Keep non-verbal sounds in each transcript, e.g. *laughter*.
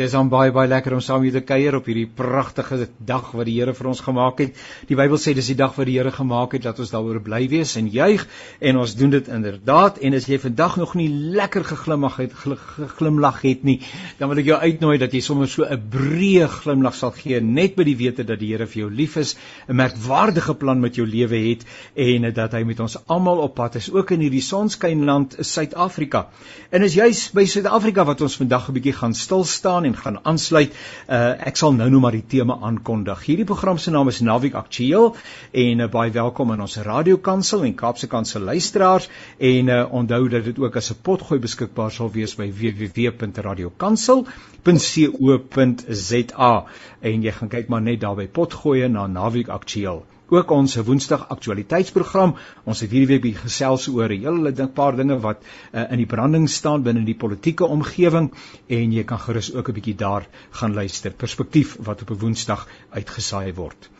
Dis dan baie baie lekker om saam met julle te kuier op hierdie pragtige dag wat die Here vir ons gemaak het. Die Bybel sê dis die dag wat die Here gemaak het dat ons daaroor bly wees en juig en ons doen dit inderdaad. En as jy vandag nog nie lekker geglimlag het geglimlag het nie, dan wil ek jou uitnooi dat jy sommer so 'n breë glimlag sal gee net by die wete dat die Here vir jou lief is, 'n merkwaardige plan met jou lewe het en dat hy met ons almal op pad is, ook in hierdie sonskynland Suid-Afrika. En is juis by Suid-Afrika wat ons vandag 'n bietjie gaan stil staan en gaan aansluit. Uh, ek sal nou nou maar die tema aankondig. Hierdie program se naam is Naviek Aktueel en uh, baie welkom aan ons radiokansel en Kaapse Kansel luisteraars en uh, onthou dat dit ook as 'n potgooi beskikbaar sal wees by www.radiokansel.co.za en jy gaan kyk maar net daar by potgooi na Naviek Aktueel ook ons woensdag aktualiteitsprogram. Ons het hierdie week bietjie gesels oor 'n hele ding paar dinge wat uh, in die branding staan binne die politieke omgewing en jy kan gerus ook 'n bietjie daar gaan luister. Perspektief wat op 'n woensdag uitgesaai word.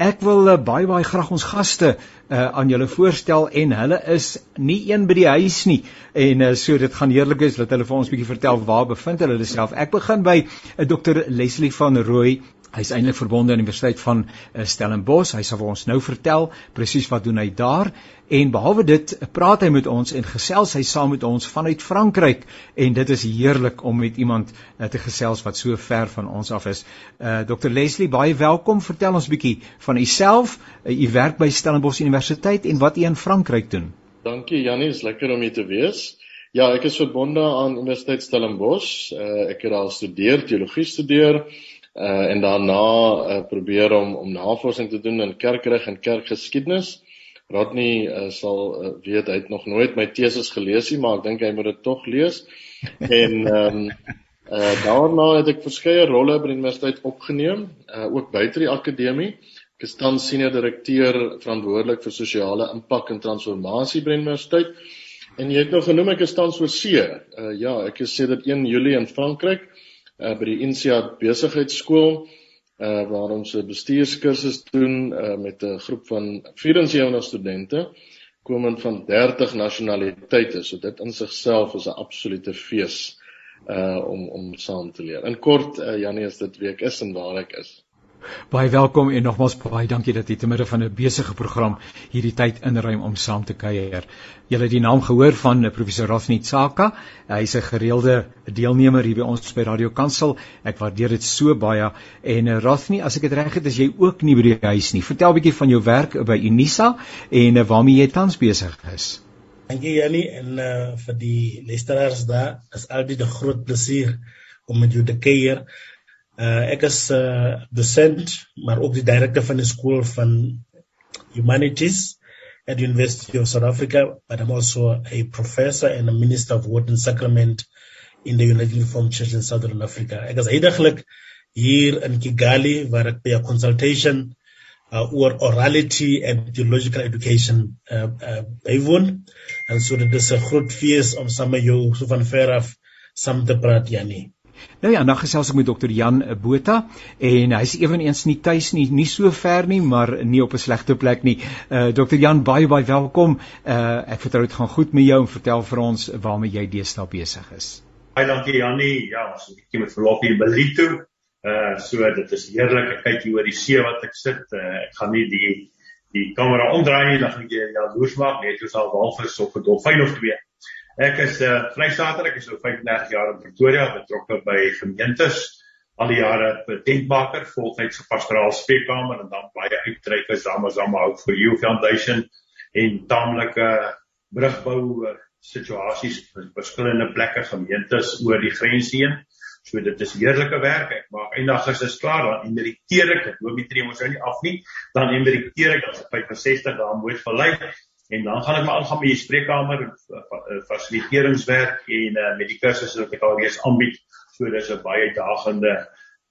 Ek wil uh, baie baie graag ons gaste uh, aan julle voorstel en hulle is nie een by die huis nie en uh, so dit gaan heerlik wees dat hulle vir ons bietjie vertel waar bevind hulle self. Ek begin by uh, Dr Leslie van Rooi Hy's eintlik verbonde aan die Universiteit van uh, Stellenbosch. Hy sal vir ons nou vertel presies wat doen hy daar en behalwe dit praat hy met ons en gesels hy saam met ons vanuit Frankryk en dit is heerlik om met iemand uh, te gesels wat so ver van ons af is. Uh, Dr Leslie, baie welkom. Vertel ons bietjie van u self. U werk by Stellenbosch Universiteit en wat u in Frankryk doen. Dankie Jannie, is lekker om hier te wees. Ja, ek is verbonde aan Universiteit Stellenbosch. Uh, ek het daar studeer, teologie studeer uh en daarna uh, probeer om om navorsing te doen in kerkreg en kerkgeskiedenis. Rodney uh, sal uh, weet hy het nog nooit my teses gelees nie, maar ek dink hy moet dit tog lees. En ehm um, uh daarna het ek verskeie rolle by die universiteit opgeneem, uh ook buite die akademie. Ek is tans senior direkteur verantwoordelik vir sosiale impak en transformasie by die universiteit. En jy het nou genoem ek is tans oor see. Uh ja, ek is sedert 1 Julie in Frankryk uh, by die INSEAD besigheidskool uh waar ons 'n bestuurskursus doen uh met 'n groep van 74 studente komend van 30 nasionaliteite. So dit in sigself is 'n absolute fees uh om om saam te leer. In kort uh Janie is dit week is en waar ek is. Baie welkom en nogmaals baie dankie dat jy te midde van 'n besige program hierdie tyd inruim om saam te kuier. Jy het die naam gehoor van professor Rafni Tsaka. Hy's 'n gereelde deelnemer hier by ons by Radio Kansel. Ek waardeer dit so baie. En eh, Rafni, as ek dit reg het, is jy ook nie by die huis nie. Vertel 'n bietjie van jou werk by Unisa en eh, waarmee jy tans besig is. Dankie Janie en uh, vir die luisteraars daar. Dit is altyd 'n groot plesier om met jou te kuier. Uh, ek is uh, docent, maar ook die director van de School van Humanities at the University of South Africa, but I'm also a professor and a minister of word and sacrament in the United Reformed Church in Southern Africa. Ek is heidaglik hier in Kigali waar ek by 'n consultation uh, oor orality and theological education uh, uh, bywoon. En so dit is 'n groot fees om saam met jou so van ver af saam te praat, Janie. Nou ja, dan gesels ek met dokter Jan Botha en hy's ewenigs nie tuis nie, nie so ver nie, maar nie op 'n slegte plek nie. Uh dokter Jan, baie baie welkom. Uh ek vertrou dit gaan goed met jou en vertel vir ons waarmee jy deesdae besig is. Baie dankie Jannie. Ja, het 'n bietjie met verlof hier in Belito. Uh so dit is heerlik. Ek kyk hier oor die see wat ek sit. Uh ek gaan nie die die kamera omdraai nie, dan gaan ek jou jaloers maak net soos al walvis of 'n dolfyn of twee. Ek is 'n uh, eh, vrystater, ek is so 35 jaar in Pretoria betrokke by gemeentes. Al die jare tentmaker, voltydse pastoraal spreekkamer en dan baie uitreike Zama Zama Hope for You Foundation en taamlike brugbou eh, situasies vir verskillende plekke gemeentes oor die grens heen. So dit is heerlike werk. Ek maak eendag as dit klaar dan emeriteer ek. Ek loop nie tree mos nou nie af nie. Dan emeriteer ek as 65 dae moet verlei en dan gaan ek maar aangaan met die spreekkamer eh, eh, fasiliteringswerk en uh, met die kursusse wat ek al reeds aanbied. So dis 'n baie dagende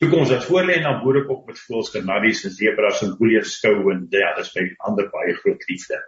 toekoms wat voor lê en dan boer ek ook met voels kanadies en zebras en koelies skou en ja, dis my ander baie groot liefde.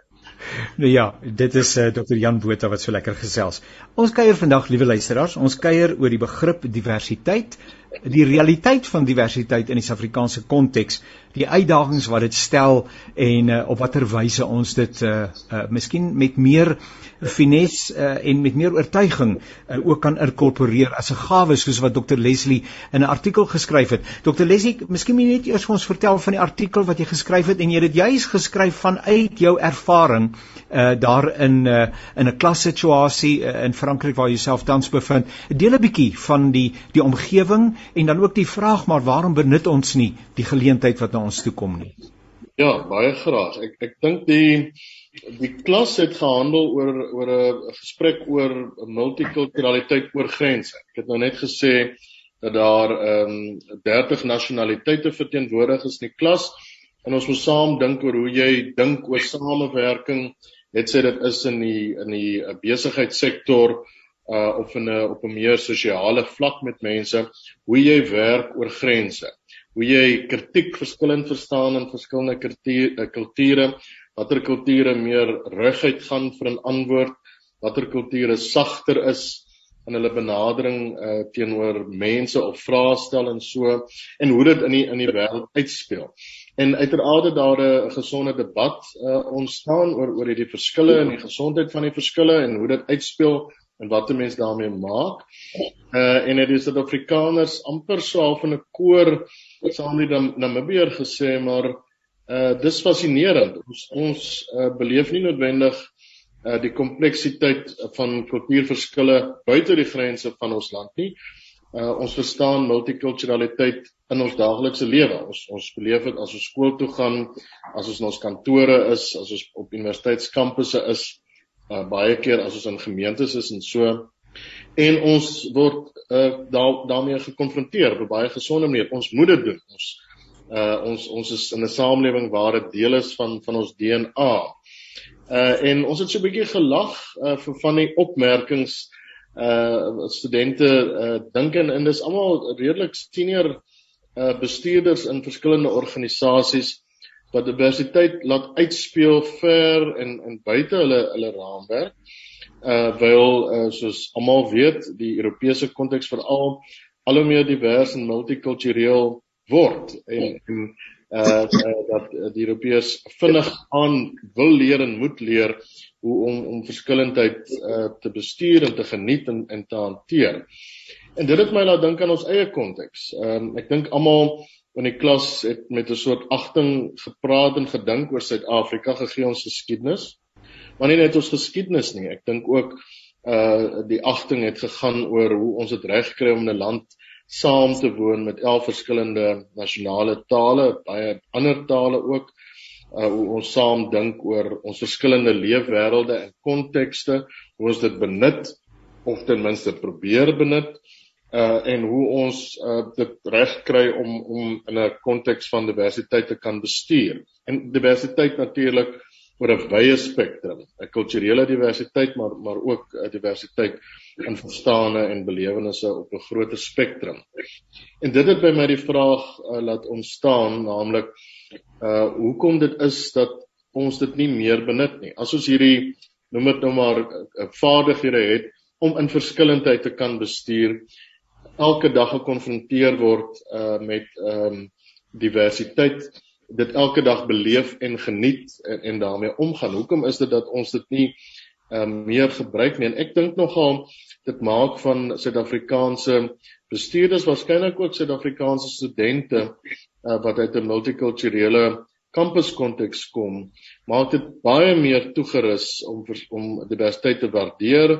Nou ja, dit is uh, Dr. Jan Botha wat so lekker gesels. Ons kuier vandag, liewe luisteraars, ons kuier oor die begrip diversiteit die realiteit van diversiteit in die Suid-Afrikaanse konteks, die uitdagings wat dit stel en uh, op watter wyse ons dit uh, uh miskien met meer finesse uh, en met meer oortuiging uh, ook kan inkorporeer as 'n gawe soos wat Dr Leslie in 'n artikel geskryf het. Dr Leslie, miskien moet jy net eers vir ons vertel van die artikel wat jy geskryf het en jy het dit juis geskryf vanuit jou ervaring uh daar in uh in 'n klassituasie uh, in Frankryk waar jy jouself tans bevind. Deel 'n bietjie van die die omgewing en dan ook die vraag maar waarom benut ons nie die geleentheid wat na ons toe kom nie? Ja, baie graag. Ek ek dink die die klas het gehandel oor oor 'n gesprek oor multikulturaliteit oor grense. Ek het nou net gesê dat daar ehm um, 30 nasionaliteite verteenwoordig is in die klas en ons moet saam dink oor hoe jy dink oor samewerking. Net sê dit is in die in die besigheidssektor uh in 'n op 'n meer sosiale vlak met mense, hoe jy werk oor grense. Hoe jy kritiek verskillend verstaan in verskillende kulture, watter kulture meer reguit gaan vir 'n antwoord, watter kulture sagter is in hulle benadering uh, teenoor mense of vrae stel en so en hoe dit in die in die wêreld uitspeel. En uiteraard het daar 'n gesonde debat uh, ontstaan oor oor hierdie verskille en die gesondheid van die verskille en hoe dit uitspeel en wat 'n mens daarmee maak. Uh en dit is dat Afrikaners amper so half in 'n koor saam met die Namibier gesê maar Uh dis fascinerend. Ons ons uh, beleef nie noodwendig uh die kompleksiteit van kultuurverskille buite die grense van ons land nie. Uh ons verstaan multikulturaliteit in ons daaglikse lewe. Ons ons beleef dit as ons skool toe gaan, as ons in ons kantore is, as ons op universiteitskampusse is, uh baie keer as ons in gemeentes is en so en ons word uh daar daarmee gekonfronteer op 'n baie gesonde manier. Ons moet dit doen. Ons uh ons ons is in 'n samelewing waar dit deel is van van ons DNA. Uh en ons het so 'n bietjie gelag uh vir van die opmerkings uh studente uh dink en, en dis almal redelik senior uh bestuurders in verskillende organisasies wat diversiteit laat uitspeel ver en en buite hulle hulle raamwerk. Uh wil uh, soos almal weet, die Europese konteks veral al hoe meer divers en multikultureel word en en uh, uh dat die Europeërs vinnig aan wil leer en moet leer hoe om om verskillendheid uh te bestuur en te geniet en en te hanteer. En dit het my laat dink aan ons eie konteks. Ehm um, ek dink almal in die klas het met 'n soort agting gepraat en gedink oor Suid-Afrika gegee ons geskiedenis. Maar nie net ons geskiedenis nie. Ek dink ook uh die agting het gegaan oor hoe ons dit reg kry om 'n land saam te woon met 11 verskillende nasionale tale, baie ander tale ook. Uh hoe ons saam dink oor ons verskillende leefwêrelde en kontekste, hoe ons dit benut of ten minste probeer benut uh en hoe ons uh dit reg kry om om in 'n konteks van diversiteit te kan bestuur. En diversiteit natuurlik oor 'n wye spektrum, 'n kulturele diversiteit maar maar ook 'n diversiteit in verstande en belewennisse op 'n groter spektrum. En dit het by my die vraag uh, laat ontstaan, naamlik uh hoekom dit is dat ons dit nie meer benut nie. As ons hierdie noem dit nou maar uh, vaardighede het om in verskillendheid te kan bestuur, elke dag gekonfronteer word uh met ehm um, diversiteit dit elke dag beleef en geniet en, en daarmee omgaan. Hoekom is dit dat ons dit nie ehm um, meer gebruik nie? En ek dink nogal dit maak van Suid-Afrikaanse bestuurders waarskynlik ook Suid-Afrikaanse studente uh, wat uit 'n multikulturele kampuskonteks kom, maak dit baie meer toegerus om om diversiteit te waardeer,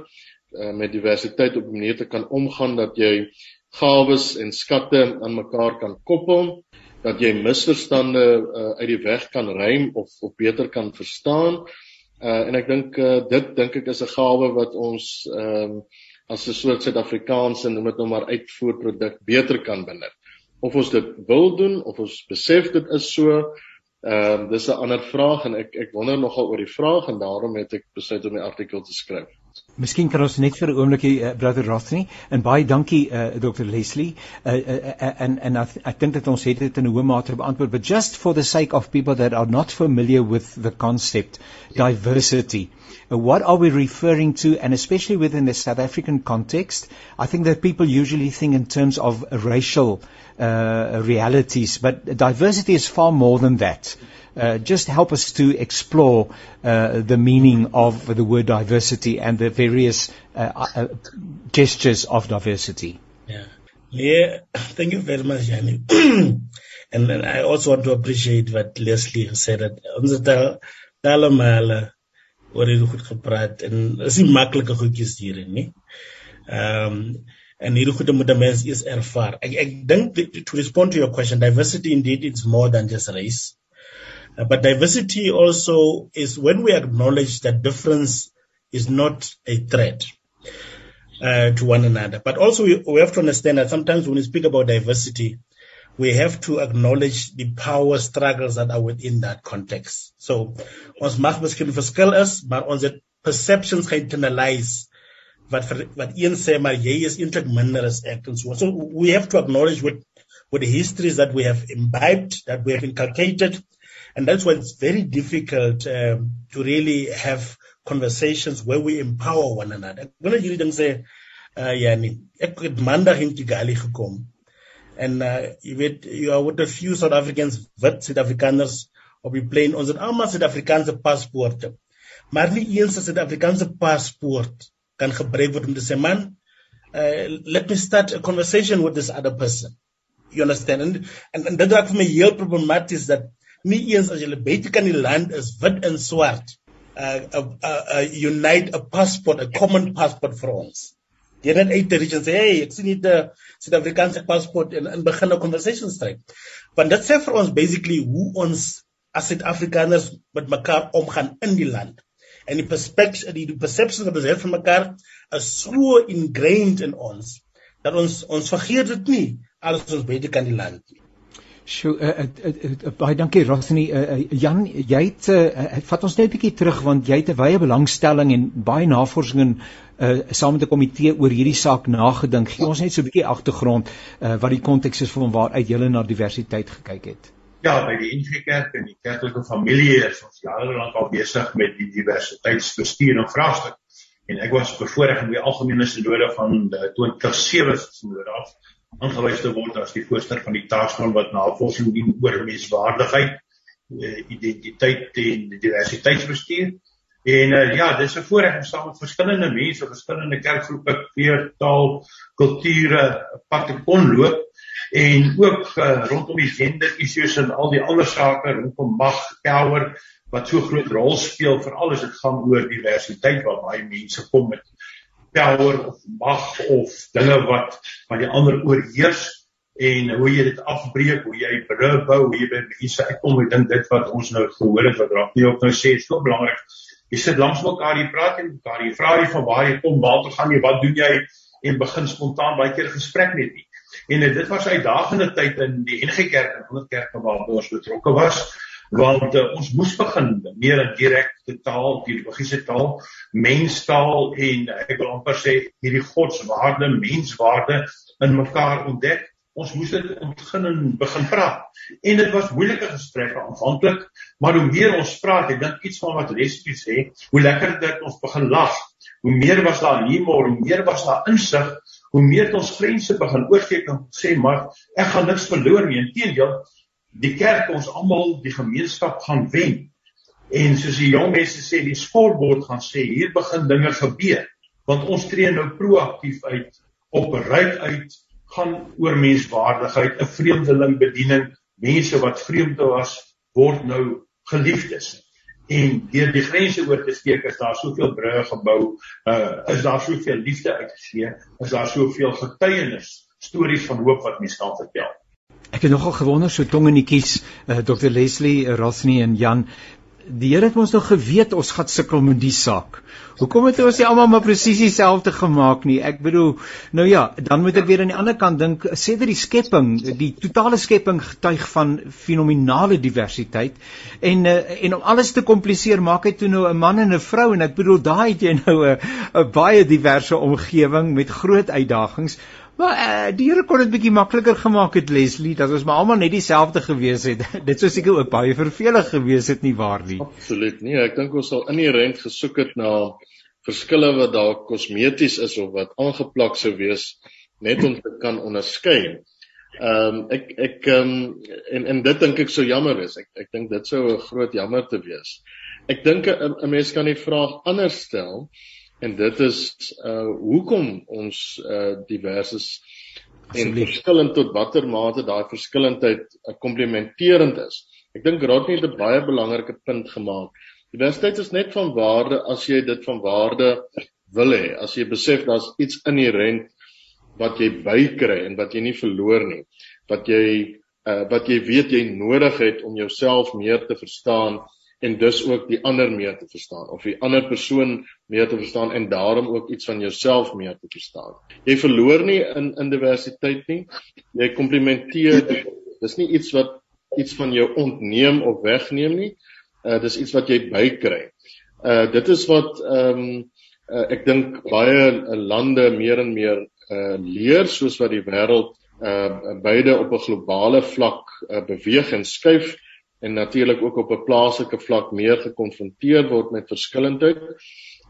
uh, met diversiteit op 'n manier te kan omgaan dat jy gawes en skatte aan mekaar kan koppel dat jy misverstande uh, uit die weg kan ruim of of beter kan verstaan. Uh en ek dink uh, dit dink ek is 'n gawe wat ons ehm um, as 'n soort Suid-Afrikaanse noem dit nou maar uitvoerproduk beter kan benut. Of ons dit wil doen of ons besef dit is so, ehm uh, dis 'n ander vraag en ek ek wonder nogal oor die vraag en daarom het ek besluit om die artikel te skryf. Miskien kan ons net vir 'n oombliekie uh, brother Rothney en baie dankie uh, Dr Leslie. And I, think that ons het dit in 'n hoë mate beantwoord but just for the sake of people that are not familiar with the concept diversity. Uh, what are we referring to? And especially within the South African context I think that people usually think in terms of racial uh, realities but diversity is far more than that just help us to explore uh, the meaning of the word diversity and the various uh, uh gestures of diversity. Yeah. Yeah, *coughs* thank you very much, Yanni. *coughs* and, I also want to appreciate what Leslie said. That male word hier goed gepraat en is nie maklike goedjies hierin nie. Ehm um, en hierdie goede moet mense eers ervaar. Ek ek dink to respond to your question, diversity indeed it's more than just race. Uh, but diversity also is when we acknowledge that difference is not a threat uh, to one another. But also we, we have to understand that sometimes when we speak about diversity, we have to acknowledge the power struggles that are within that context. So ons mag miskien is, maar ons het perceptions geïnternalize wat vir, wat een sê maar jy is eintlik minder as ek en so. So we have to acknowledge with with the histories that we have imbibed, that we have inculcated, And that's why it's very difficult um, to really have conversations where we empower one another. Ek wil julle ding sê uh yani. En uh weet you are with a few South Africans wit Suid-Afrikaners op die plane ons het almal Suid-Afrikaanse paspoorte. Maar nie eens 'n Suid-Afrikaanse paspoort kan gebruik word om te sê man uh let me start a conversation with this other person. You understand? And and, and dit raak vir my heel problematies dat nie eens as jy buite kan die land is wit en swart uh, uh, uh, uh unite a passport a common passport vir ons jy net uit die region sê hey ek sien nie 'n Suid-Afrikaanse paspoort en in begin 'n conversation stryd want dit sê vir ons basically hoe ons as Suid-Afrikaners met mekaar omgaan in die land. En die perspective die, die perceptions wat ons het van mekaar is so ingrained in ons dat ons ons vergeet dit nie as ons buite kan die land nie Sjoe, uh, uh, uh, uh, baie dankie Rosny. Uh, uh, Jan, jy het uh, vat ons net 'n bietjie terug want jy het 'n wye belangstelling en baie navorsing en uh, saam met 'n komitee oor hierdie saak nagedink. Gee ons net so 'n bietjie agtergrond uh, wat die konteks is van waaruit jy na diversiteit gekyk het. Ja, by die NG Kerk en die kerklike familie is ons jare lank al besig met die diversiteitsbestuur en vraagstuk. En ek was bevoorreg om die algemene sinode van 2007 sinode af aangewys te word as die voorsteur van die taakspan wat navorsing doen oor menswaardigheid, eh, identiteit en diversiteitsbestuur. En uh, ja, dis 'n voorreg om saam met verskillende mense, verskillende kerkgroepe, veertaal, kulture pad te kon loop en ook uh, rondom die gender issues en al die ander sake rondom mag, power wat so groot rol speel veral as dit gaan oor diversiteit waar baie mense kom met power of mag of dinge wat van die ander oorheers en hoe jy dit afbreek, hoe jy brûe bou, hoe jy by mense uitkom. Ek dink dit wat ons nou gehoor het wat raak nie op nou sê, is so belangrik. Jy sit langs mekaar, jy praat en mekaar, jy vra jy van waar jy kom, waar toe gaan jy, wat doen jy en begin spontaan baie keer gesprek met nie. En dit was uitdagende tyd in die NG Kerk en ander kerke waar ons betrokke was want uh, ons moes begin meer in direkte taal, biologiese taal, menstaal en ek wil amper sê hierdie godswaarde, menswaarde in mekaar ontdek. Ons moes dit begin en begin praat. En dit was moeilike gesprekke aanvanklik, maar hoe meer ons praat, ek dink iets van wat Leslie sê, hoe lekker dit ons begin lag. Hoe meer was daar humor, hoe meer was daar insig, hoe meer het ons grense begin oorskry en sê maar ek gaan niks verloor nie. Inteendeel, die kerk ons almal die gemeenskap gaan wen. En soos die jong mense sê, die sportbord gaan sê hier begin dinge gebeur want ons tree nou proaktief uit op bereik uit gaan oor menswaardigheid, 'n vreemdeling bediening, mense wat vreemd was word nou geliefdes. En deur die grense oor te steek is daar soveel brûe gebou, uh, is daar soveel liefde uitgegee, is daar soveel getuienis, stories van hoop wat mense kan vertel. Ek het nogal gewonder so tongenetjies uh, eh, Dr Leslie uh, Rosny en Jan die Here het ons nog geweet ons gaan sukkel met die saak. Hoekom het ons nie almal maar presies dieselfde gemaak nie? Ek bedoel, nou ja, dan moet ek weer aan die ander kant dink, sê dat die skepping, die totale skepping getuig van fenominale diversiteit en uh, en om alles te kompliseer, maak hy toe nou 'n man en 'n vrou en ek bedoel daai het jy nou 'n 'n baie diverse omgewing met groot uitdagings. Maar uh, die Here kon dit bietjie makliker gemaak het Leslie, dat ons maar almal net dieselfde gewees het. *laughs* dit sou seker ook baie vervelig gewees het nie waar nie. Absoluut nie. Ek dink ons sal inherënt gesoek het na verskille wat dalk kosmeties is of wat aangeplak sou wees net om te kan onderskei. Ehm um, ek ek ehm um, en en dit dink ek sou jammer is. Ek ek dink dit sou 'n groot jammer te wees. Ek dink 'n mens kan die vraag anders stel en dit is uh hoekom ons uh diverses en verskillend tot watter mate daai verskillendheid uh, komplementerend is. Ek dink Rodney het 'n baie belangrike punt gemaak. Diversiteit is net van waarde as jy dit van waarde wil hê. As jy besef daar's iets inherënt wat jy bykry en wat jy nie verloor nie. Wat jy uh wat jy weet jy nodig het om jouself meer te verstaan en dus ook die ander meer te verstaan of die ander persoon meer te verstaan en daarom ook iets van jouself meer te verstaan. Jy verloor nie in in diversiteit nie. Jy komplementeer dis nie iets wat iets van jou ontneem of wegneem nie. Uh dis iets wat jy bykry. Uh dit is wat ehm um, uh, ek dink baie uh, lande meer en meer uh leer soos wat die wêreld uh beide op 'n globale vlak uh, beweeg en skuif en natuurlik ook op 'n plaaslike vlak meer gekonfronteer word met verskillendheid,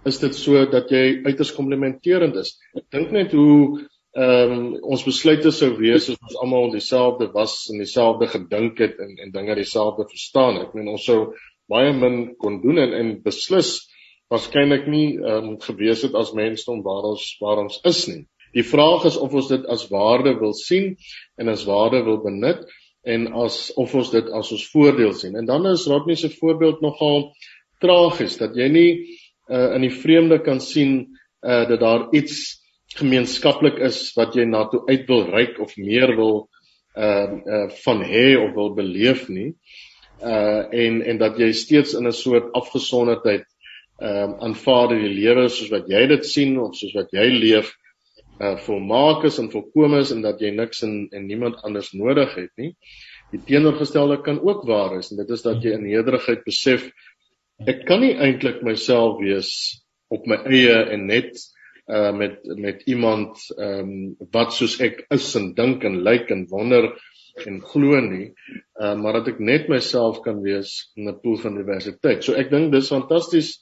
is dit so dat jy uiters komplementerend is. Ek dink net hoe ehm um, ons besluite sou wees as ons almal dieselfde was en dieselfde gedink het en en dinge dieselfde verstaan. Ek meen ons sou baie min kon doen en en beslis waarskynlik nie ehm um, gewees het as mensdom waar ons waar ons is nie. Die vraag is of ons dit as waarde wil sien en as waarde wil benut en as of ons dit as ons voordeel sien. En dan is Rodney se voorbeeld nogal tragies dat jy nie uh, in die vreemde kan sien uh, dat daar iets gemeenskaplik is wat jy na toe uit wil reik of meer wil uh, uh van hê of wil beleef nie. Uh en en dat jy steeds in 'n soort afgesonderdheid ehm uh, aanvaar die lewe soos wat jy dit sien of soos wat jy leef uh volmaak is en volkome is en dat jy niks en en niemand anders nodig het nie. Die teenoorgestelde kan ook waar is en dit is dat jy in nederigheid besef ek kan nie eintlik myself wees op my eie en net uh met met iemand ehm um, wat soos ek is en dink en lyk en wonder en glo nie uh maar dat ek net myself kan wees in 'n pool van diversiteit. So ek dink dis fantasties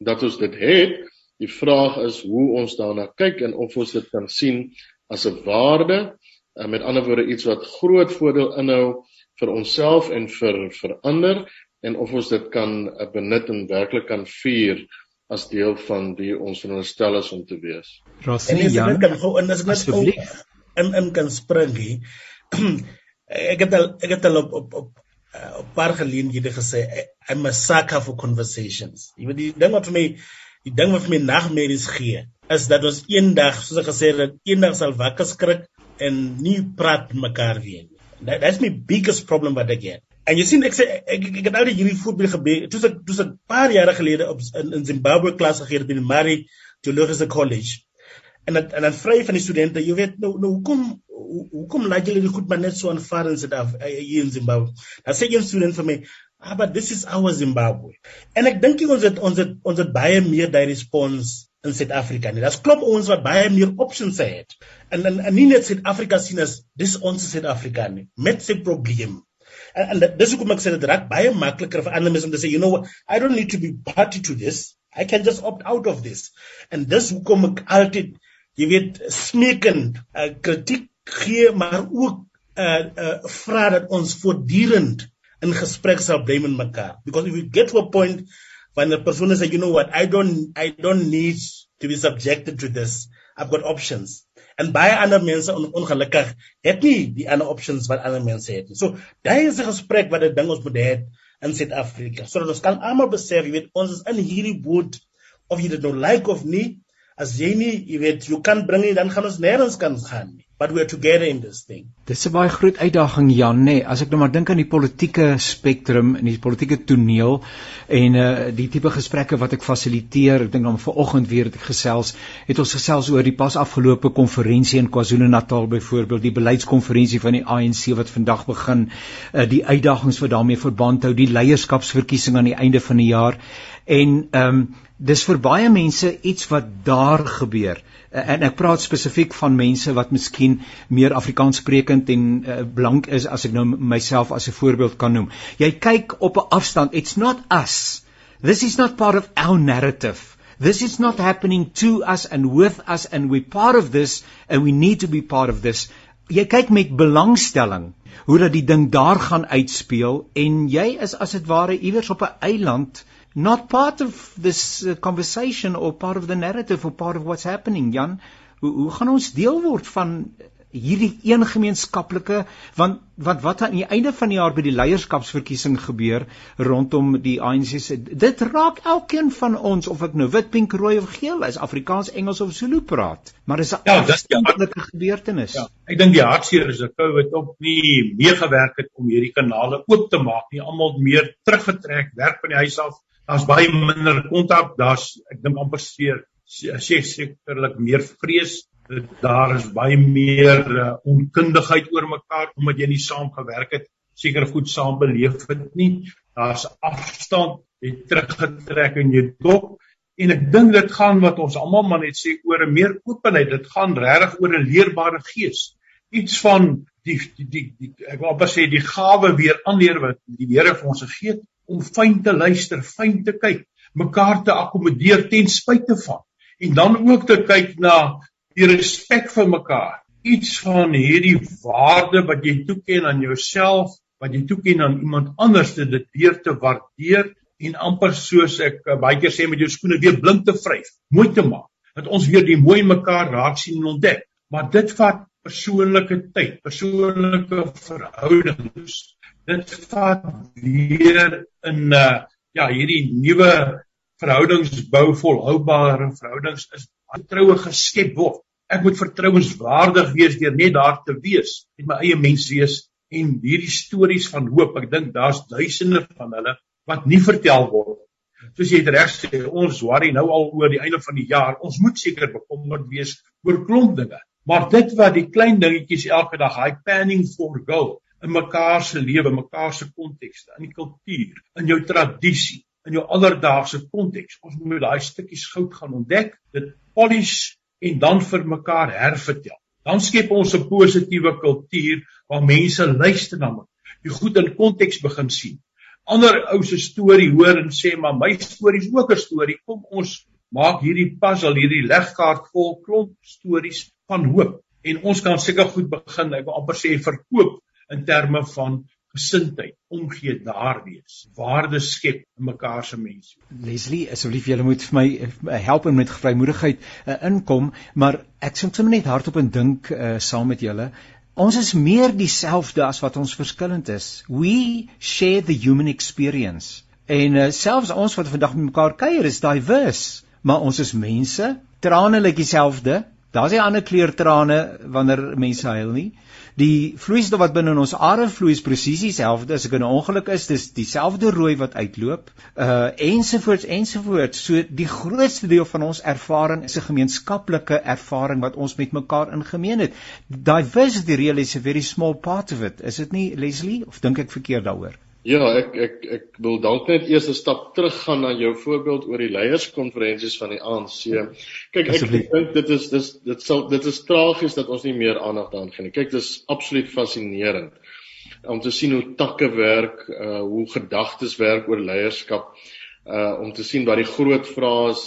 dat ons dit het Die vraag is hoe ons daarna kyk en of ons dit kan sien as 'n waarde, uh, met ander woorde iets wat groot voordeel inhou vir onsself en vir vir ander en of ons dit kan uh, benut en werklik kan vier as deel van wie ons veronderstel is om te wees. Rasie Jan, kan gou in as ek in in kan spring hier. *clears throat* ek het al ek het al op op op uh, op paar geleenthede gesê I'm a sucker for conversations. Jy weet die ding wat vir my die ding wat vir my nagmerries gee is dat ons eendag soos ek gesê het eendag sal wakker skrik en nie praat mekaar weer nie. That, that's my biggest problem wat ek het. En jy sien ek sê ek ek het al die hierdie voorbeeld gebeur. Toe ek toe ek paar jare gelede op in, in Zimbabwe klas gegee het by die Mari Theologiese College. En dat, en dan vry van die studente, jy weet nou nou hoekom hoekom laat julle die goed maar net so aanvaar in Suid-Afrika eh, hier in Zimbabwe. Dan sê een student vir my, Ah, but this is our Zimbabwe. En ek dink ons het ons het ons het baie meer daai respons in Suid-Afrika nie. Dit klop ons wat baie meer options het. En en, en nie net Suid-Afrika sien as dis ons Suid-Afrika nie. Met se probleem. En, en dis hoekom ek sê dit raak baie makliker vir ander mense om te sê, you know what, I don't need to be party to this. I can just opt out of this. En dis hoekom ek altyd, jy weet, smeekend uh, kritiek gee, maar ook uh uh vra dat ons voortdurend in gesprek sal bly met mekaar. Because if we get to a point when the person like you know what? I don't I don't need to be subjected to this. I've got options. En baie ander mense on, ongelukkig het nie die ander options wat ander mense het nie. So daai is 'n gesprek wat ek dink ons moet hê in Suid-Afrika sodat ons kan almal besef jy weet ons is in hierdie boot of jy dit nou like of nie. As jy nie jy weet jy kan bring nie dan gaan ons nêrens kan gaan nie but we're together in this thing. Dis 'n baie groot uitdaging Jan, nê. Nee, as ek nou maar dink aan die politieke spektrum en die politieke toneel en uh die tipe gesprekke wat ek fasiliteer, ek dink dan vanoggend weer het ek gesels, het ons gesels oor die pas afgelope konferensie in KwaZulu-Natal byvoorbeeld, die beleidskonferensie van die ANC wat vandag begin, uh die uitdagings wat daarmee verband hou, die leierskapsverkiesing aan die einde van die jaar en ehm um, dis vir baie mense iets wat daar gebeur. Uh, en ek praat spesifiek van mense wat miskien meer Afrikaans sprekend en uh, blank is as ek nou myself as 'n voorbeeld kan noem. Jy kyk op 'n afstand. It's not us. This is not part of our narrative. This is not happening to us and with us and we part of this and we need to be part of this. Jy kyk met belangstelling hoe dat die ding daar gaan uitspeel en jy is as dit ware iewers op 'n eiland not part of this uh, conversation or part of the narrative or part of what's happening Jan. Hoe, hoe gaan ons deel word van hierdie een gemeenskaplike want wat wat aan die einde van die jaar by die leierskapsverkiesing gebeur rondom die ANC se dit raak elkeen van ons of ek nou wit pink rooi of geel is Afrikaans Engels of Zulu praat. Maar is 'n ja, afsonderlike gebeurtenis. Ja, ek dink die hartseer is dat COVID ook nie meegewerk het om hierdie kanale oop te maak nie. Almal meer teruggetrek werk van die huis af daar's baie minder kontak, daar's ek dink amper seker sê sekerlik meer vrees. Daar is baie meer uh, onkundigheid oor mekaar omdat jy nie saam gewerk het, seker goed saam beleef het nie. Daar's afstand, jy teruggetrek in jou dop en ek dink dit gaan wat ons almal maar net sê oor 'n meer openheid. Dit gaan regtig oor 'n leerbare gees. Iets van die die die, die ek wil amper sê die gawe weer aanleer wat die Here vir ons gegee het om fyn te luister, fyn te kyk, mekaar te akkommodeer ten spyte van en dan ook te kyk na die respek vir mekaar. Iets van hierdie waarde wat jy toeken aan jouself, wat jy toeken aan iemand anders, dit weer te waardeer en amper soos ek uh, baie keer sê met jou skoene weer blink te vryf, mooi te maak, dat ons weer die mooi mekaar raak sien en ontdek. Maar dit vat persoonlike tyd, persoonlike verhoudings dit vat weer in uh ja hierdie nuwe verhoudings bou volhoubare verhoudings is vertroue geskep word. Ek moet vertrouenswaardig wees deur net daar te wees met my eie mens wees en hierdie stories van hoop. Ek dink daar's duisende van hulle wat nie vertel word soos jy reg sê ons worry nou al oor die einde van die jaar. Ons moet seker bekommerd wees oor klomp dinge. Maar dit wat die klein dingetjies elke dag high panning for gold in mekaar se lewe, mekaar se kontekste, in die kultuur, in jou tradisie, in jou alledaagse konteks. Ons moet daai stukkies goud gaan ontdek, dit polish en dan vir mekaar hervertel. Dan skep ons 'n positiewe kultuur waar mense luister na mekaar. Jy goed in konteks begin sien. Ander ou se storie hoor en sê maar my storie is ook 'n storie. Kom ons maak hierdie puzzle, hierdie legkaart vol klomp stories van hoop en ons kan seker goed begin. Ek wil amper sê verkoop in terme van gesindheid, omgee daar wees, waarde skep in mekaar se mense. Leslie, asseblief julle moet vir my eh, help met vrymoedigheid uh, inkom, maar ek sê sommer net hardop en dink uh, saam met julle Ons is meer dieselfde as wat ons verskillend is. We share the human experience. En uh, selfs ons wat vandag met mekaar kuier is diverse, maar ons is mense. Trane lyk dieselfde. Daar's nie ander kleur trane wanneer mense huil nie. Die vloeistof wat binne in ons are vloei is presies dieselfde as ek in 'n ongeluk is, dis dieselfde rooi wat uitloop. Uh ensovoorts ensovoorts. So die grootste deel van ons ervaring is 'n gemeenskaplike ervaring wat ons met mekaar in gemeen het. Diversity really is a very small part of it. Is dit nie Leslie of dink ek verkeerd daaroor? Ja, ek ek ek wil dalk net eers 'n stap teruggaan na jou voorbeeld oor die leierskonferensies van die ANC. Kyk, ek dink dit is dis dit sal dit is tragies dat ons nie meer aandag daaraan gee nie. Kyk, dis absoluut fascinerend om te sien hoe takke werk, uh hoe gedagtes werk oor leierskap, uh om te sien wat die groot vrae is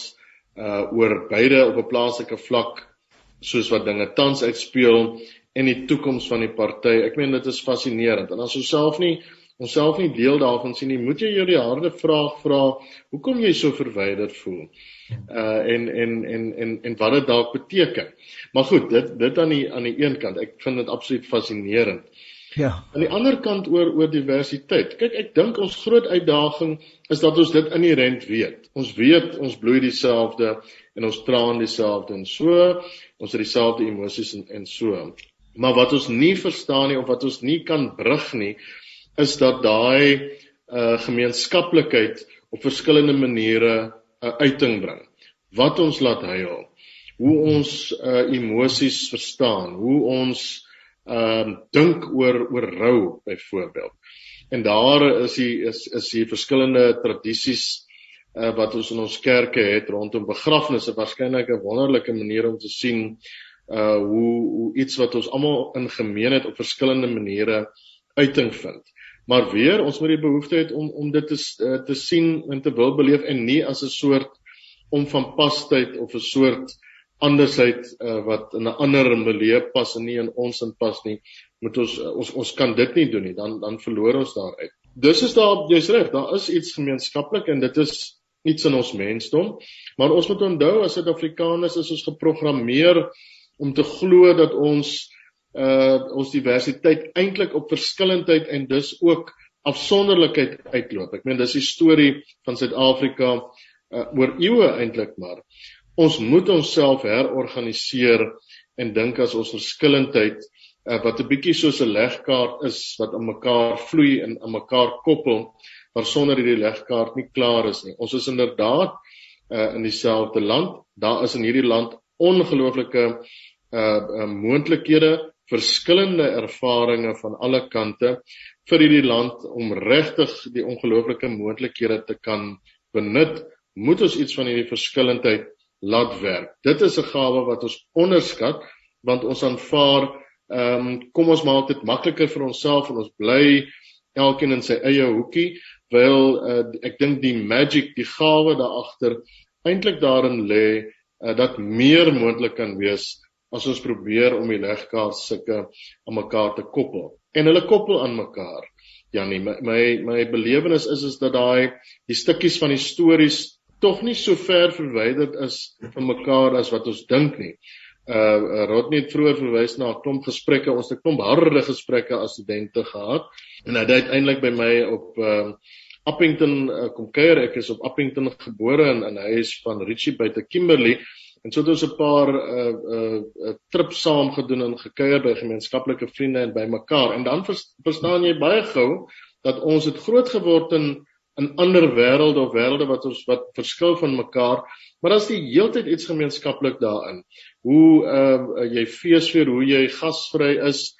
uh oor beide op 'n plaaslike vlak soos wat dinge tans uitspeel en die toekoms van die party. Ek meen dit is fascinerend. En as ons self nie onsself nie deel daarvan sien nie, moet jy jou die harde vraag vra, hoekom jy so verwyderd voel? Uh en en en en en wat dit dalk beteken. Maar goed, dit dit aan die aan die een kant, ek vind dit absoluut fascinerend. Ja. Aan die ander kant oor oor diversiteit. Kyk, ek dink ons groot uitdaging is dat ons dit inherënt weet. Ons weet ons bloei dieselfde en ons traan dieselfde en so, ons het dieselfde emosies en en so. Maar wat ons nie verstaan nie of wat ons nie kan brug nie, is dat daai uh gemeenskaplikheid op verskillende maniere 'n uh, uiting bring. Wat ons laat huil, hoe ons uh emosies verstaan, hoe ons ehm uh, dink oor oor rou byvoorbeeld. En daar is die is is die verskillende tradisies uh, wat ons in ons kerke het rondom begrafnisse waarskynlik 'n wonderlike manier om te sien uh hoe hoe iets wat ons almal in gemeen het op verskillende maniere uiting vind. Maar weer, ons moet die behoefte hê om om dit te uh, te sien en te wil beleef en nie as 'n soort om van pastyd of 'n soort andersheid uh, wat in 'n ander milieu pas en nie in ons in pas nie. Moet ons uh, ons ons kan dit nie doen nie. Dan dan verloor ons daaruit. Dis is daar jy's reg, daar is iets gemeenskaplik en dit is iets in ons mensdom. Maar ons moet onthou as Suid-Afrikaners is ons geprogrammeer om te glo dat ons uh ons diversiteit eintlik op verskillendheid en dus ook afsonderlikheid uitloop. Ek meen dis die storie van Suid-Afrika uh oor eeue eintlik maar. Ons moet onsself herorganiseer en dink as ons verskillendheid uh, wat 'n bietjie soos 'n legkaart is wat aan mekaar vloei en aan mekaar koppel maar sonder hierdie legkaart nie klaar is nie. Ons is inderdaad uh, in dieselfde land. Daar is in hierdie land ongelooflike uh, uh moontlikhede, verskillende ervarings van alle kante vir hierdie land om regtig die ongelooflike moontlikhede te kan benut. Moet ons iets van hierdie verskillendheid laat werk. Dit is 'n gawe wat ons onderskat want ons aanvaar ehm um, kom ons maak dit makliker vir onsself en ons bly elkeen in sy eie hoekie Wel uh, ek dink die magic, die gawe daar agter eintlik daarin lê uh, dat meer moontlik kan wees as ons probeer om die legkaart sulke aan mekaar te koppel. En hulle koppel aan mekaar. Ja nee, my my, my belewenis is is dat daai die stukkies van die stories tog nie so ver verwyderd is van mekaar as wat ons dink nie. Uh Rodney het vroeër verwys na 'n klomp gesprekke, ons het 'n klomp harde gesprekke as studente gehad en hy het uiteindelik by my op uh Appington uh, kom kuier. Ek is op Appington gebore en, en hy is van Richie buite Kimberley. En so het ons 'n paar uh uh trips saam gedoen en gekuier by gemeenskaplike vriende en by mekaar. En dan verstaan jy baie gou dat ons het groot geword in in ander wêrelde of wêrelde wat ons wat verskil van mekaar, maar daar's die heeltyd iets gemeenskaplik daarin. Hoe uh jy feesvier, hoe jy gasvry is,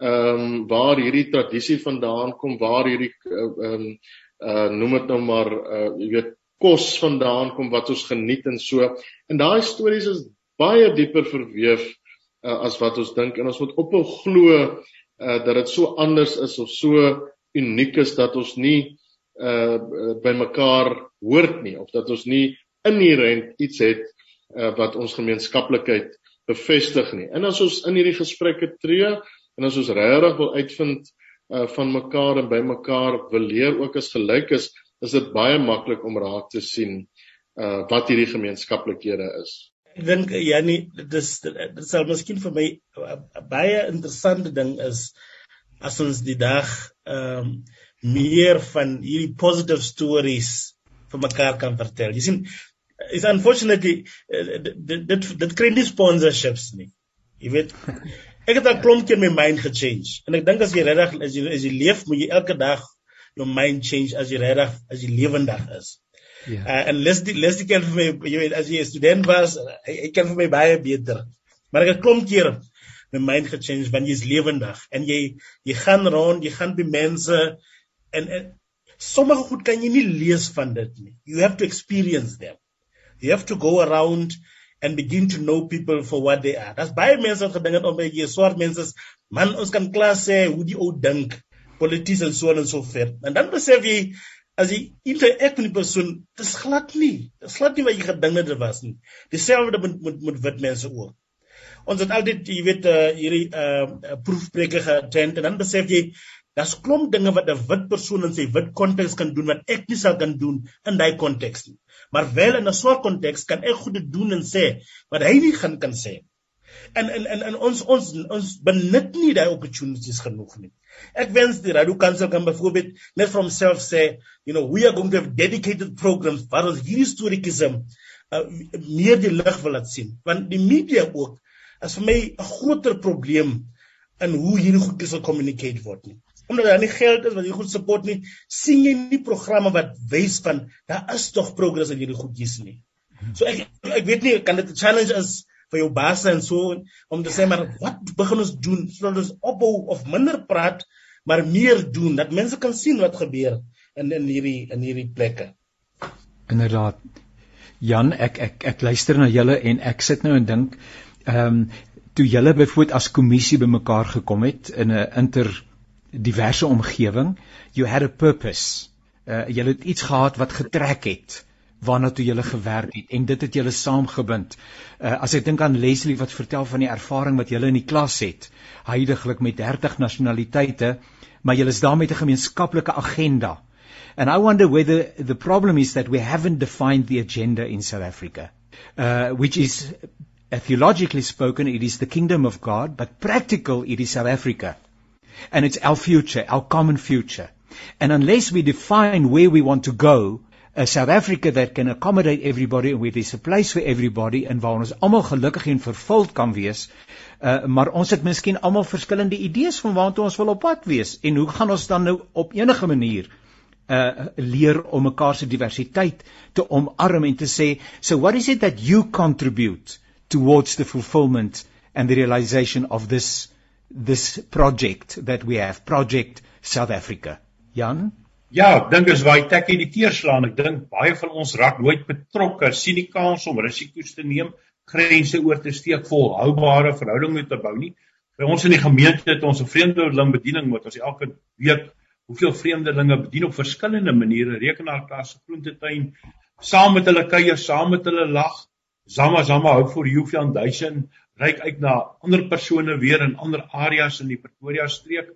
ehm um, waar hierdie tradisie vandaan kom, waar hierdie ehm uh, um, uh noem dit nou maar uh jy weet kos vandaan kom wat ons geniet en so. En daai stories is baie dieper verweef uh, as wat ons dink en ons moet ophou glo uh dat dit so anders is of so uniek is dat ons nie uh by mekaar hoort nie of dat ons nie inherent iets het uh wat ons gemeenskaplikheid bevestig nie. En as ons in hierdie gesprekke tree en as ons regtig wil uitvind uh van mekaar en by mekaar wil leer ook as gelyk is, is dit baie maklik om raak te sien uh wat hierdie gemeenskaplikhede is. Ek dink Jannie, dit is dit sal miskien vir my 'n baie interessante ding is as ons die dag ehm um, meer van hierdie positive stories vir mekaar kan vertel. Jy sien is unfortunately dit dit dit kry nie sponsorships nie. Jy weet Ek het 'n klomp keer my mind gechange. En ek dink as jy regtig as jy as jy leef, moet jy elke dag jou mind change as jy regtig as jy lewendig is. Ja. Yeah. Uh, en les die les die kan vir my jy weet as jy 'n student was, ek kan vir my baie beter. Maar ek het klomp keer my mind gechange wanneer jy is lewendig en jy jy gaan rond, jy gaan by mense en, en sommige goed kan jy nie lees van dit nie. You have to experience them. You have to go around and begin to know people for what they are. That's baie mense wat gedink het om by jy swart mense man ons kan klas sê hoe die ou dink, politiek en so en so ver. En dan besef jy as jy interact met 'n persoon, dis glad nie. Dis glad nie wat jy gedink dit was nie. Dieselfde met met met wit mense ook. Ons het altyd jy weet uh, hierdie uh proefpreke geattend en dan besef jy daar's klomp dinge wat 'n wit persoon in sy wit konteks kan doen wat ek nie sou kan doen in daai konteks nie maar wel in 'n swart konteks kan ek goede doen en sê wat hy nie gaan kan sê. En en en, en ons ons ons benut nie daai opportunities genoeg nie. Ek wens die Radio Council kan byvoorbeeld net from self sê, you know, we are going to have dedicated programs waar ons hierdie storieisme uh, meer die lig wil laat sien. Want die media ook is vir my 'n groter probleem in hoe hierdie goedjies sal communicate word nie. Omdat daar nie geld is wat jy goed support nie, sien jy nie programme wat wys van daar is tog progress in hierdie goedjies nie. So ek ek weet nie kan dit 'n challenge is vir jou baas en so om te sê maar wat begin ons doen sodat ons ophou of minder praat maar meer doen dat mense kan sien wat gebeur in in hierdie in hierdie plekke. Inderdaad. Jan, ek ek ek luister na julle en ek sit nou en dink ehm um, toe julle byvoorbeeld as kommissie bymekaar gekom het in 'n inter diverse omgewing, you had a purpose. Uh julle het iets gehad wat getrek het waarna toe julle gewerk het en dit het julle saamgebind. Uh as ek dink aan Leslie wat vertel van die ervaring wat julle in die klas het, heidaglik met 30 nasionaliteite, maar julle is daar met 'n gemeenskaplike agenda. And I wonder whether the problem is that we haven't defined the agenda in South Africa, uh, which is, theologically spoken, it is the kingdom of God, but practical, it is South Africa. And it's our future, our common future. And unless we define where we want to go, a South Africa that can accommodate everybody and where there's a place for everybody and waar ons almal gelukkig en vervuld kan wees, uh, maar ons het miskien almal verskillende idees van waartoe ons wil op pad wees. En hoe gaan ons dan nou op enige manier uh leer om mekaar se diversiteit te omarm en te sê so what is it that you contribute towards the fulfillment and the realization of this this project that we have project South Africa? Jan Ja, dink is waar hy tek die teerslaan. Ek dink baie van ons raak nooit betrokke, sien die kans om risiko's te neem, grense oor te steek, volhoubare verhoudinge te bou nie. By ons in die gemeente het ons 'n vreemdeling bediening wat ons elke week hoeveel vreemdelinge bedien op verskillende maniere, rekenaarklas, groentetuin, saam met hulle kuier, saam met hulle lag. Zama Zama hou vir Jufian Duisen reik uit na ander persone weer in ander areas in die Pretoria streek.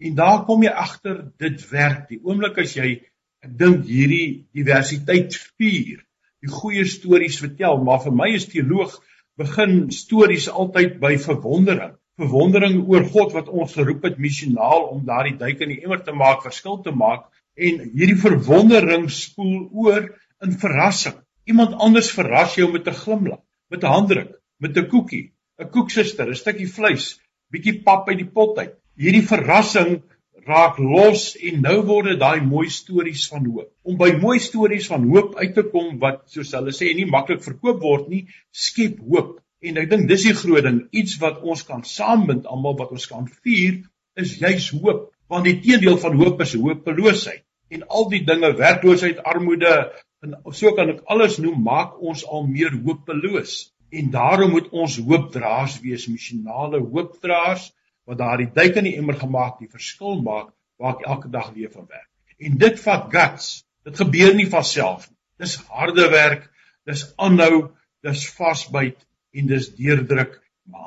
En daar kom jy agter dit werk. Die oomblik as jy ek dink hierdie diversiteit vier, die goeie stories vertel, maar vir my as teoloog begin stories altyd by verwondering verwondering oor God wat ons geroep het missionaal om daardie duik in die emmer te maak, verskil te maak en hierdie verwondering spoel oor in verrassing. Iemand anders verras jou met 'n glimlag, met 'n handdruk, met 'n koekie, 'n koeksuster, 'n stukkie vleis, bietjie pap uit die pot uit. Hierdie verrassing raak los en nou word dit daai mooi stories van hoop. Om by mooi stories van hoop uit te kom wat soos hulle sê nie maklik verkoop word nie, skep hoop. En ek dink dis die groot ding, iets wat ons kan saambind almal wat ons kan vier is juis hoop, want die teendeel van hoop is hopeloosheid. En al die dinge, werkloosheid, armoede en so kan ek alles noem, maak ons al meer hopeloos. En daarom moet ons hoopdraers wees, missionale hoopdraers wat daardie duik in die emmer gemaak die verskil maak waar ek elke dag weer van werk. En dit vat guts. Dit gebeur nie van self nie. Dis harde werk, dis aanhou, dis vasbyt en dis deurdruk,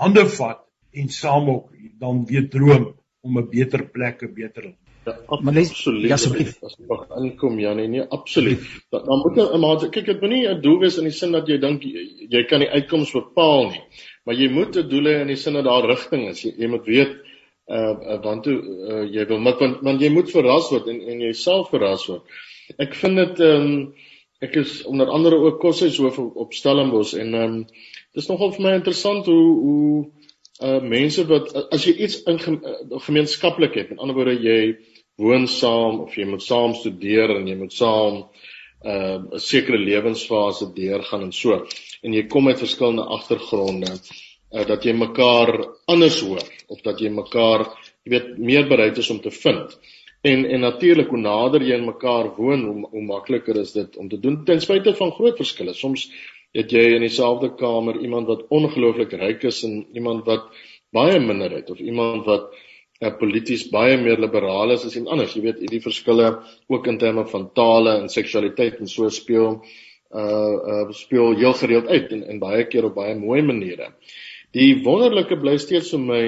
hande vat en saam ook dan weer droom om 'n beter plek, 'n beter Ja, absoluut. Ja, asseblief. As jy mag aankom Janie, nee, absoluut. Dan, dan moet 'n maar kyk, dit moenie 'n doel wees in die sin dat jy dink jy, jy kan die uitkoms bepaal nie. Maar jy moet 'n doel hê in die sin dat daar rigting is. Jy, jy moet weet uh want toe uh, jy wil maar want, want jy moet verras word en en jy self verras word. Ek vind dit ehm um, ek is onder andere ook koshuishoof op, op Stellenbosch en ehm um, dis nogal vir my interessant hoe hoe uh mense wat as jy iets in uh, gemeenskaplik het, met ander woorde jy woon saam of jy moet saam studeer en jy moet saam uh 'n sekere lewensfase deurgaan en so en jy kom uit verskillende agtergronde uh dat jy mekaar anders hoor of dat jy mekaar jy weet meer bereid is om te vind. En en natuurlik hoe nader jy aan mekaar woon, hoe, hoe makliker is dit om te doen ten spyte van groot verskille. Soms het jy in dieselfde kamer iemand wat ongelooflik ryk is en iemand wat baie minder het of iemand wat uh, polities baie meer liberaal is as iemand anders. Jy weet, hierdie verskille ook in terme van tale en seksualiteit en so speel uh uh speel heel gereeld uit en en baie keer op baie mooi maniere. Die wonderlike bly steeds vir my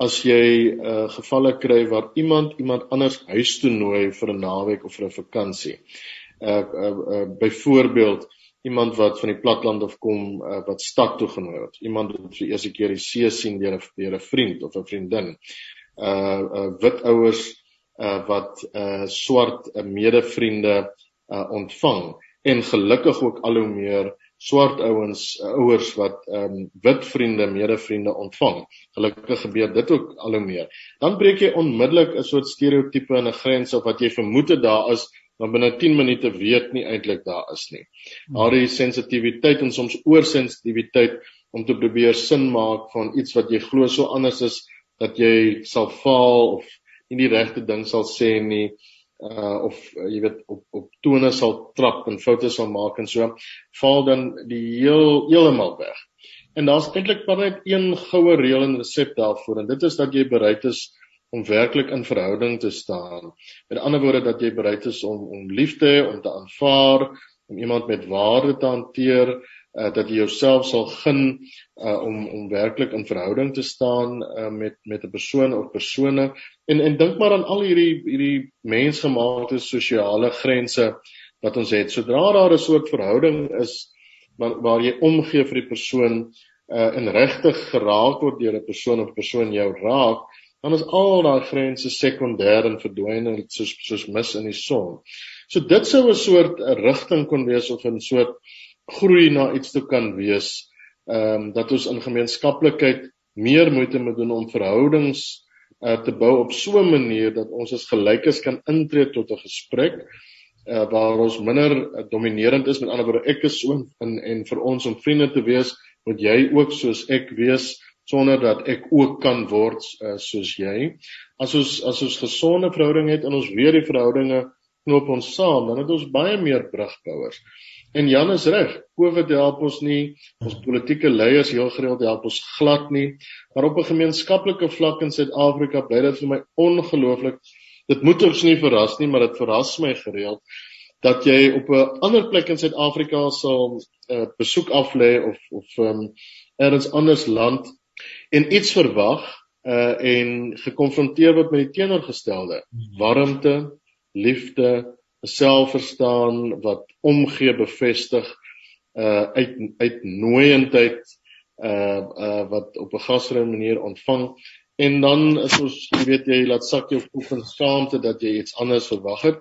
as jy uh gevalle kry waar iemand iemand anders huis toe nooi vir 'n naweek of vir 'n vakansie. Uh uh, uh byvoorbeeld iemand wat van die platland af kom uh, wat stad toe genooi word. Iemand wat vir eerste keer die see sien deur 'n deur 'n vriend of 'n vriendin. Uh uh wit ouers uh wat uh swart uh, medevriende uh ontvang en gelukkig ook al hoe meer swart ouens uh, ouers wat ehm um, wit vriende, medevriende ontvang. Gelukkig gebeur dit ook al hoe meer. Dan breek jy onmiddellik 'n soort stereotipe en 'n grens of wat jy vermoed het daar is, maar binne 10 minute weet nie eintlik daar is nie. Daar is sensitiwiteit en soms oorsensitiwiteit om te probeer sin maak van iets wat jy glo so anders is dat jy sal faal of nie die regte ding sal sê nie uh of uh, jy weet op op tone sal trap en foute sal maak en so val dan die heel heeltemal weg. En daar's eintlik maar net een goue reël en resep daarvoor en dit is dat jy bereid is om werklik in verhouding te staan. Met ander woorde dat jy bereid is om om lief te hê, om te aanvaar, om iemand met waarde te hanteer, uh, dat jy jouself sal gun uh, om om werklik in verhouding te staan uh, met met 'n persoon of persone en en dink maar aan al hierdie hierdie mensgemaakte sosiale grense wat ons het sodra daar 'n soort verhouding is waar, waar jy omgee vir die persoon uh, en regtig geraak word deur 'n persoon of persoon jou raak dan is al daai grense sekondêr en verdwyn en soos soos mis in die son. So dit sou 'n soort 'n rigting kon wees of 'n soort groei na iets toe kan wees. Ehm um, dat ons in gemeenskaplikheid meer moeite moet doen om verhoudings uh, te bou op so 'n manier dat ons as gelykes kan intree tot 'n gesprek uh, waar ons minder uh, dominerend is met ander woorde ek is so en en vir ons om vriende te wees moet jy ook soos ek wees sonder dat ek ook kan word uh, soos jy. As ons as ons gesonde verhouding het en ons weer die verhoudinge knoop ons saam, dan het ons baie meer brugbouers. En Jan is reg. COVID help ons nie. Ons politieke leiers heel gereeld help ons glad nie. Maar op 'n gemeenskaplike vlak in Suid-Afrika bly dit vir my ongelooflik. Dit moet ons nie verras nie, maar dit verras my gereeld dat jy op 'n ander plek in Suid-Afrika sal 'n uh, besoek aflê of of um, ergens anders land en iets verwag uh, en gekonfronteer word met die teenoorgestelde. Warmte, liefde, 'n selfverstaan wat omgee bevestig uh uit uitnooiendheid uh uh wat op 'n gasvrye manier ontvang en dan is ons jy weet jy laat sak jou kop in skaamte dat jy iets anders verwag het.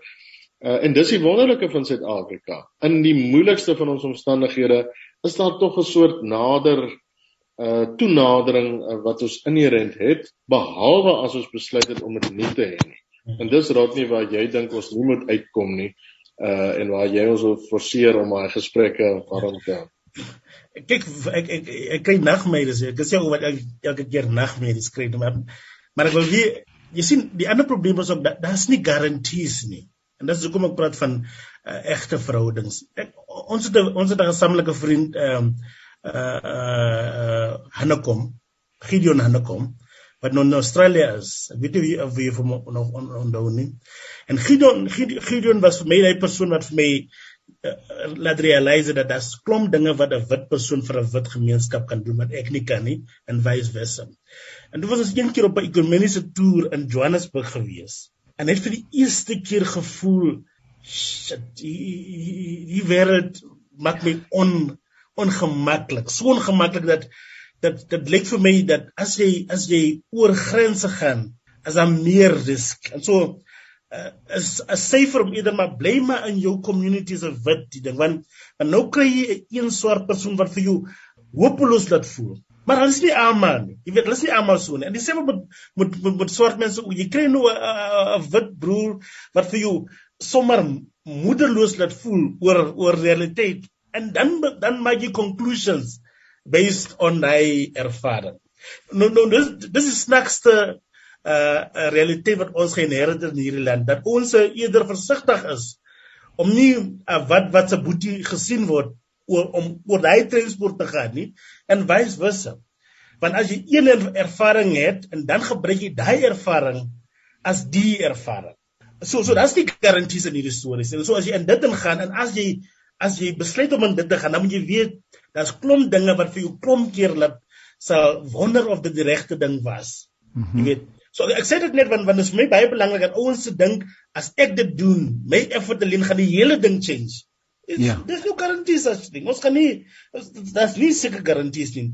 Uh en dis die wonderlike van Suid-Afrika. In die moeilikste van ons omstandighede is daar tog 'n soort nader uh toenadering uh, wat ons inherent het behalwe as ons besluit het om dit nie te hê nie. En dis raad nie waar jy dink ons nie moet uitkom nie uh en waar jy ons wil forceer om daai gesprekke waarom te hou. Kyk ek ek ek kry nagmerries. Ek sê wat ek elke keer nagmerries kry maar maar ek wil weer jy sien die ander probleem is ook dat daar's nie garanties nie. En dis hoekom ek praat van uh, egte verhoudings. Ek, ons het ons het 'n gesamentlike vriend ehm um, uh uh Hanekom Gideon Hanekom wat nou in Australië is. Ek weet nie wie of wie van nog onthou nie. En Gideon Gideon was vir my 'n persoon wat vir my uh, laat realize dat daar's klomp dinge wat 'n wit persoon vir 'n wit gemeenskap kan doen wat ek nie kan nie en vice versa. En dit was ons een keer op 'n ekumeniese toer in Johannesburg gewees. En net vir die eerste keer gevoel shit, die wêreld maak my on ongemaklik. So ongemaklik dat dat dit lyk vir my dat as jy as jy oor grense gaan, as daar meer risk. En so uh, is is safer om eerder maar bly maar in jou community se wit die ding want en nou kry jy 'n een swart persoon wat vir jou hopeloos laat voel. Maar hulle is nie almal nie. Jy weet, hulle is nie almal so nie. En dieselfde met met met, met swart mense, jy kry nou 'n wit broer wat vir jou sommer moederloos laat voel oor oor realiteit. En dan dan maak jy conclusions based on hy ervaring. Nou nou dis dis is snaakste uh realiteit wat ons geïnherit in hierdie land dat ons eerder versigtig is om nie uh, wat wat se boetie gesien word oor om oor daai transport te gaan nie en wys wisse. Want as jy een ervaring het en dan gebruik jy daai ervaring as die ervaring. So so daar's nie garanties in hierdie stories. En so as jy in dit ingaan en as jy as jy besluit om in dit te gaan, dan moet jy weet daar's klomp dinge wat vir jou klomp keer laat sal wonder of dit die regte ding was. Mm -hmm. Jy weet. So ek sê dit net want want dit is vir my baie belangrik dat ouens se dink as ek dit doen, my effort alleen gaan die hele ding change. Ja. Dis no garanties as ding. Ons kan nie daar's nie seker garanties nie.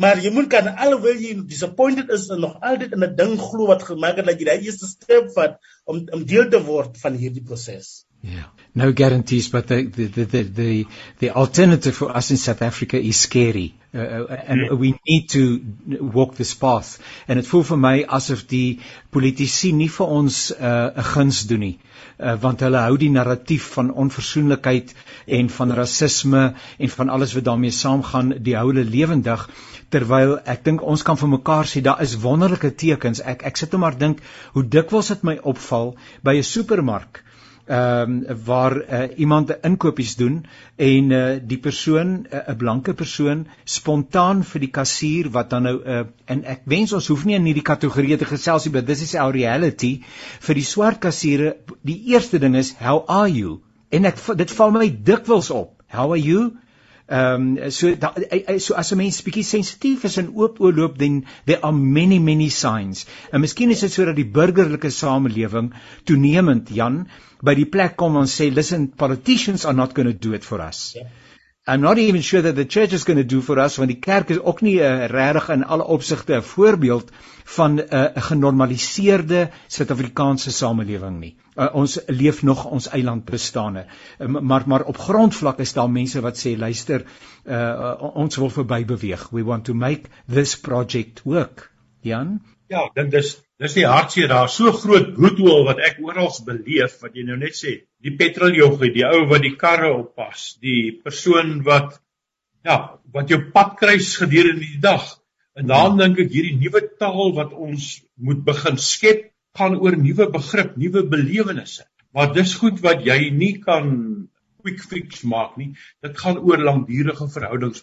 Maar jy moet kan alhoewel jy disappointed is en nog altyd in 'n ding glo wat gemaak het dat jy daai eerste stap vat om om deel te word van hierdie proses. Yeah. No guarantees, but the, the, the, the, the alternative for us in South Africa is scary. Uh, uh and yeah. we need to walk this path. En dit voel vir my asof die politici nie vir ons 'n uh, guns doen nie. Uh, want hulle hou die narratief van onversoenlikheid en van rasisme en van alles wat daarmee saamgaan, die hou hulle lewendig terwyl ek dink ons kan vir mekaar sê daar is wonderlike tekens. Ek ek sit net maar dink hoe dikwels dit my opval by 'n supermark ehm um, waar uh, iemand inkopies doen en uh, die persoon 'n uh, blanke persoon spontaan vir die kassier wat dan nou uh, en ek wens ons hoef nie in hierdie kategorie te gesels nie but this is our reality vir die swart kassiere die eerste ding is how are you en ek dit val my dikwels op how are you Ehm um, so da, so as 'n mens bietjie sensitief is en oop oorloop dan there are many many signs. En miskien is dit sodat die burgerlike samelewing toenemend Jan by die plek kom en sê listen politicians are not going to do it for us. Yeah. I'm not even sure that the church is going to do for us want die kerk is ook nie uh, regtig in alle opsigte 'n voorbeeld van eh, 'n uh, genormaliseerde Suid-Afrikaanse samelewing nie. Uh, ons leef nog ons eiland bestaane. Uh, maar maar op grondvlak is daar mense wat sê luister, uh, uh, ons wil verby beweeg. We want to make this project work. Jan? Ja, ek dink dis dis die hartseer daar, so groot bloedhool wat ek oral beleef wat jy nou net sê. Die petroljoggie, die ou wat die karre oppas, die persoon wat ja, wat jou pad kruis gedurende die dag. En dan dink ek hierdie nuwe taal wat ons moet begin skep, gaan oor nuwe begrip, nuwe belewennisse. Maar dis goed wat jy nie kan quick fix maak nie. Dit gaan oor langdurige verhoudings.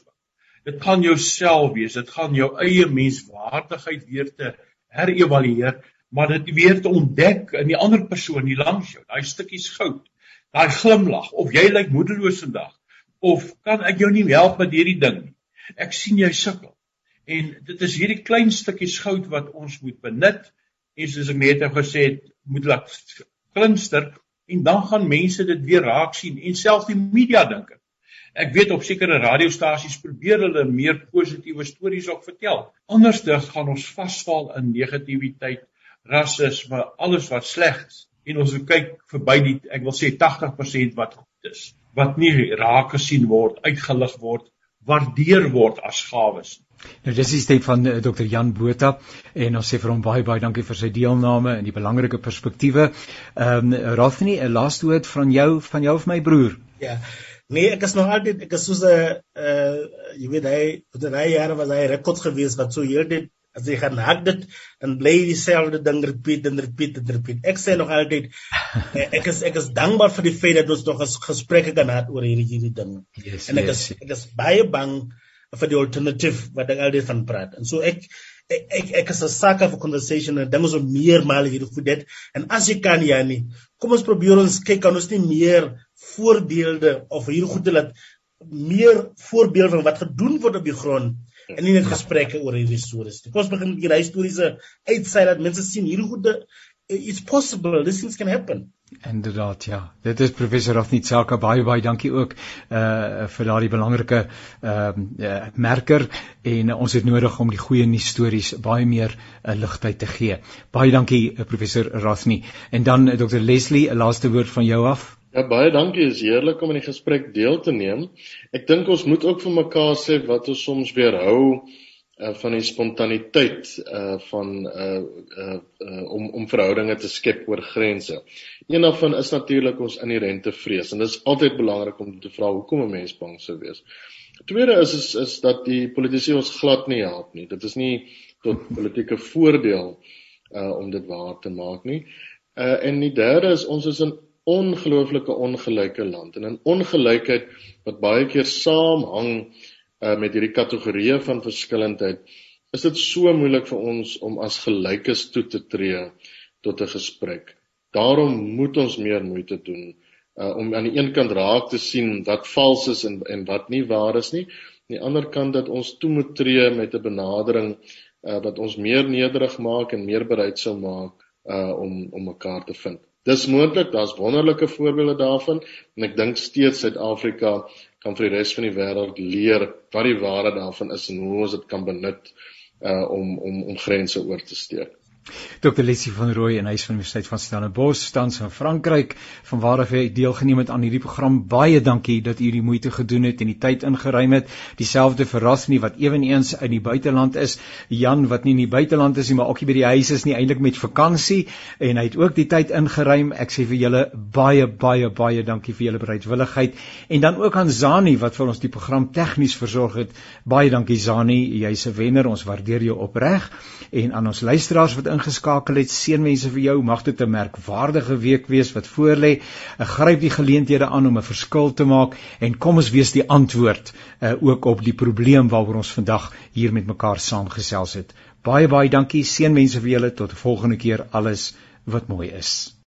Dit gaan jouself wees, dit gaan jou eie menswaardigheid weer te herëvalueer, maar dit weer te ontdek in die ander persoon hier langs jou, daai stukkies goud, daai glimlag of jy lyk moedeloos vandag of kan ek jou nie help met hierdie ding nie. Ek sien jy sukkel. En dit is hierdie klein stukkies goud wat ons moet benut en soos ek net nou gesê het, moet laat glinster en dan gaan mense dit weer raak sien en selfs die media dink ek Ek weet op sekere radiostasies probeer hulle meer positiewe stories ook vertel. Andersdig gaan ons vasval in negativiteit, rasisme, alles wat sleg is. En ons kyk verby die ek wil sê 80% wat goed is, wat nie raak gesien word, uitgelig word, waardeer word as gawes. Nou dis die stem van uh, eh, Dr. Jan Botha en ons sê vir hom baie baie dankie vir sy deelname en die belangrike perspektiewe. Ehm um, Rafni, 'n laaste woord van jou van jou of my broer. Ja. Nee, ek is nog altyd ek is soos 'n uh jy weet hy vir daai jare was hy rekord gewees wat so heeltyd as jy gaan hak dit dan bly dieselfde ding repeat en repeat en repeat. Ek sê nog altyd *laughs* eh, ek is ek is dankbaar vir die feit dat ons nog 'n gesprekke kan hê oor hierdie hierdie ding. Yes, en ek yes. is ek is baie bang vir die alternative wat ek altyd van praat. En so ek ek ek, ek is 'n sucker for conversation en dinge so meer mal hier vir dit. En as jy kan Janie, kom ons probeer ons kyk kan ons nie meer voorbeelde of hier goed laat meer voorbeelde van wat gedoen word op die grond en nie net gesprekke oor hierdie stories nie. Kom ons begin hierdie historiese uitsaai dat mense sien hierdie goede it's possible this things can happen. Inderdaad ja. Dit is professor Afnitsaka baie baie dankie ook uh vir daardie belangrike ehm uh, uh, merker en uh, ons het nodig om die goeie nuus stories baie meer 'n uh, ligtheid te gee. Baie dankie uh, professor Rafni. En dan uh, Dr Leslie, 'n laaste woord van jou af. Ja baie dankie. Is heerlik om in die gesprek deel te neem. Ek dink ons moet ook vir mekaar sê wat ons soms weerhou uh van die spontaniteit uh van uh uh, om om verhoudinge te skep oor grense. Een daarvan is natuurlik ons inherente vrees en dit is altyd belangrik om te vra hoekom 'n mens bang sou wees. Tweede is is is dat die politici ons glad nie help nie. Dit is nie tot politieke voordeel uh om dit waar te maak nie. Uh en die derde is ons is 'n ongelooflike ongelyke land en 'n ongelykheid wat baie keer saamhang uh, met hierdie kategorieë van verskillendheid, is dit so moeilik vir ons om as gelykes toe te tree tot 'n gesprek. Daarom moet ons meer moeite doen uh, om aan die een kant raak te sien wat vals is en en wat nie waar is nie. Aan die ander kant dat ons toe moet tree met 'n benadering uh, wat ons meer nederig maak en meer bereid sou maak uh, om om mekaar te vind. Dis moontlik, daar's wonderlike voorbeelde daarvan en ek dink steeds Suid-Afrika kan vir die res van die wêreld leer wat die waarde daarvan is en hoe ons dit kan benut uh om om om grense oor te steek. Dr. Leslie van Rooi en hy is van die Universiteit van Stellenbosch tans in Frankryk van waar hy deelgeneem het aan hierdie program. Baie dankie dat u die moeite gedoen het en die tyd ingeruim het. Dieselfde vir Rasni wat ewenigs in die buiteland is. Jan wat nie in die buiteland is nie, maar ook nie by die huis is nie, eintlik met vakansie en hy het ook die tyd ingeruim. Ek sê vir julle baie baie baie dankie vir julle bereidwilligheid en dan ook aan Zani wat vir ons die program tegnies versorg het. Baie dankie Zani, jy's 'n wenner. Ons waardeer jou opreg en aan ons luisteraars wat ingeskakel het. Seënwense vir jou. Mag dit 'n merkwaardige week wees wat voorlê. Gryp die geleenthede aan om 'n verskil te maak en kom ons wees die antwoord uh, ook op die probleem waaroor ons vandag hier met mekaar saamgesels het. Baie baie dankie. Seënwense vir julle tot 'n volgende keer. Alles wat mooi is.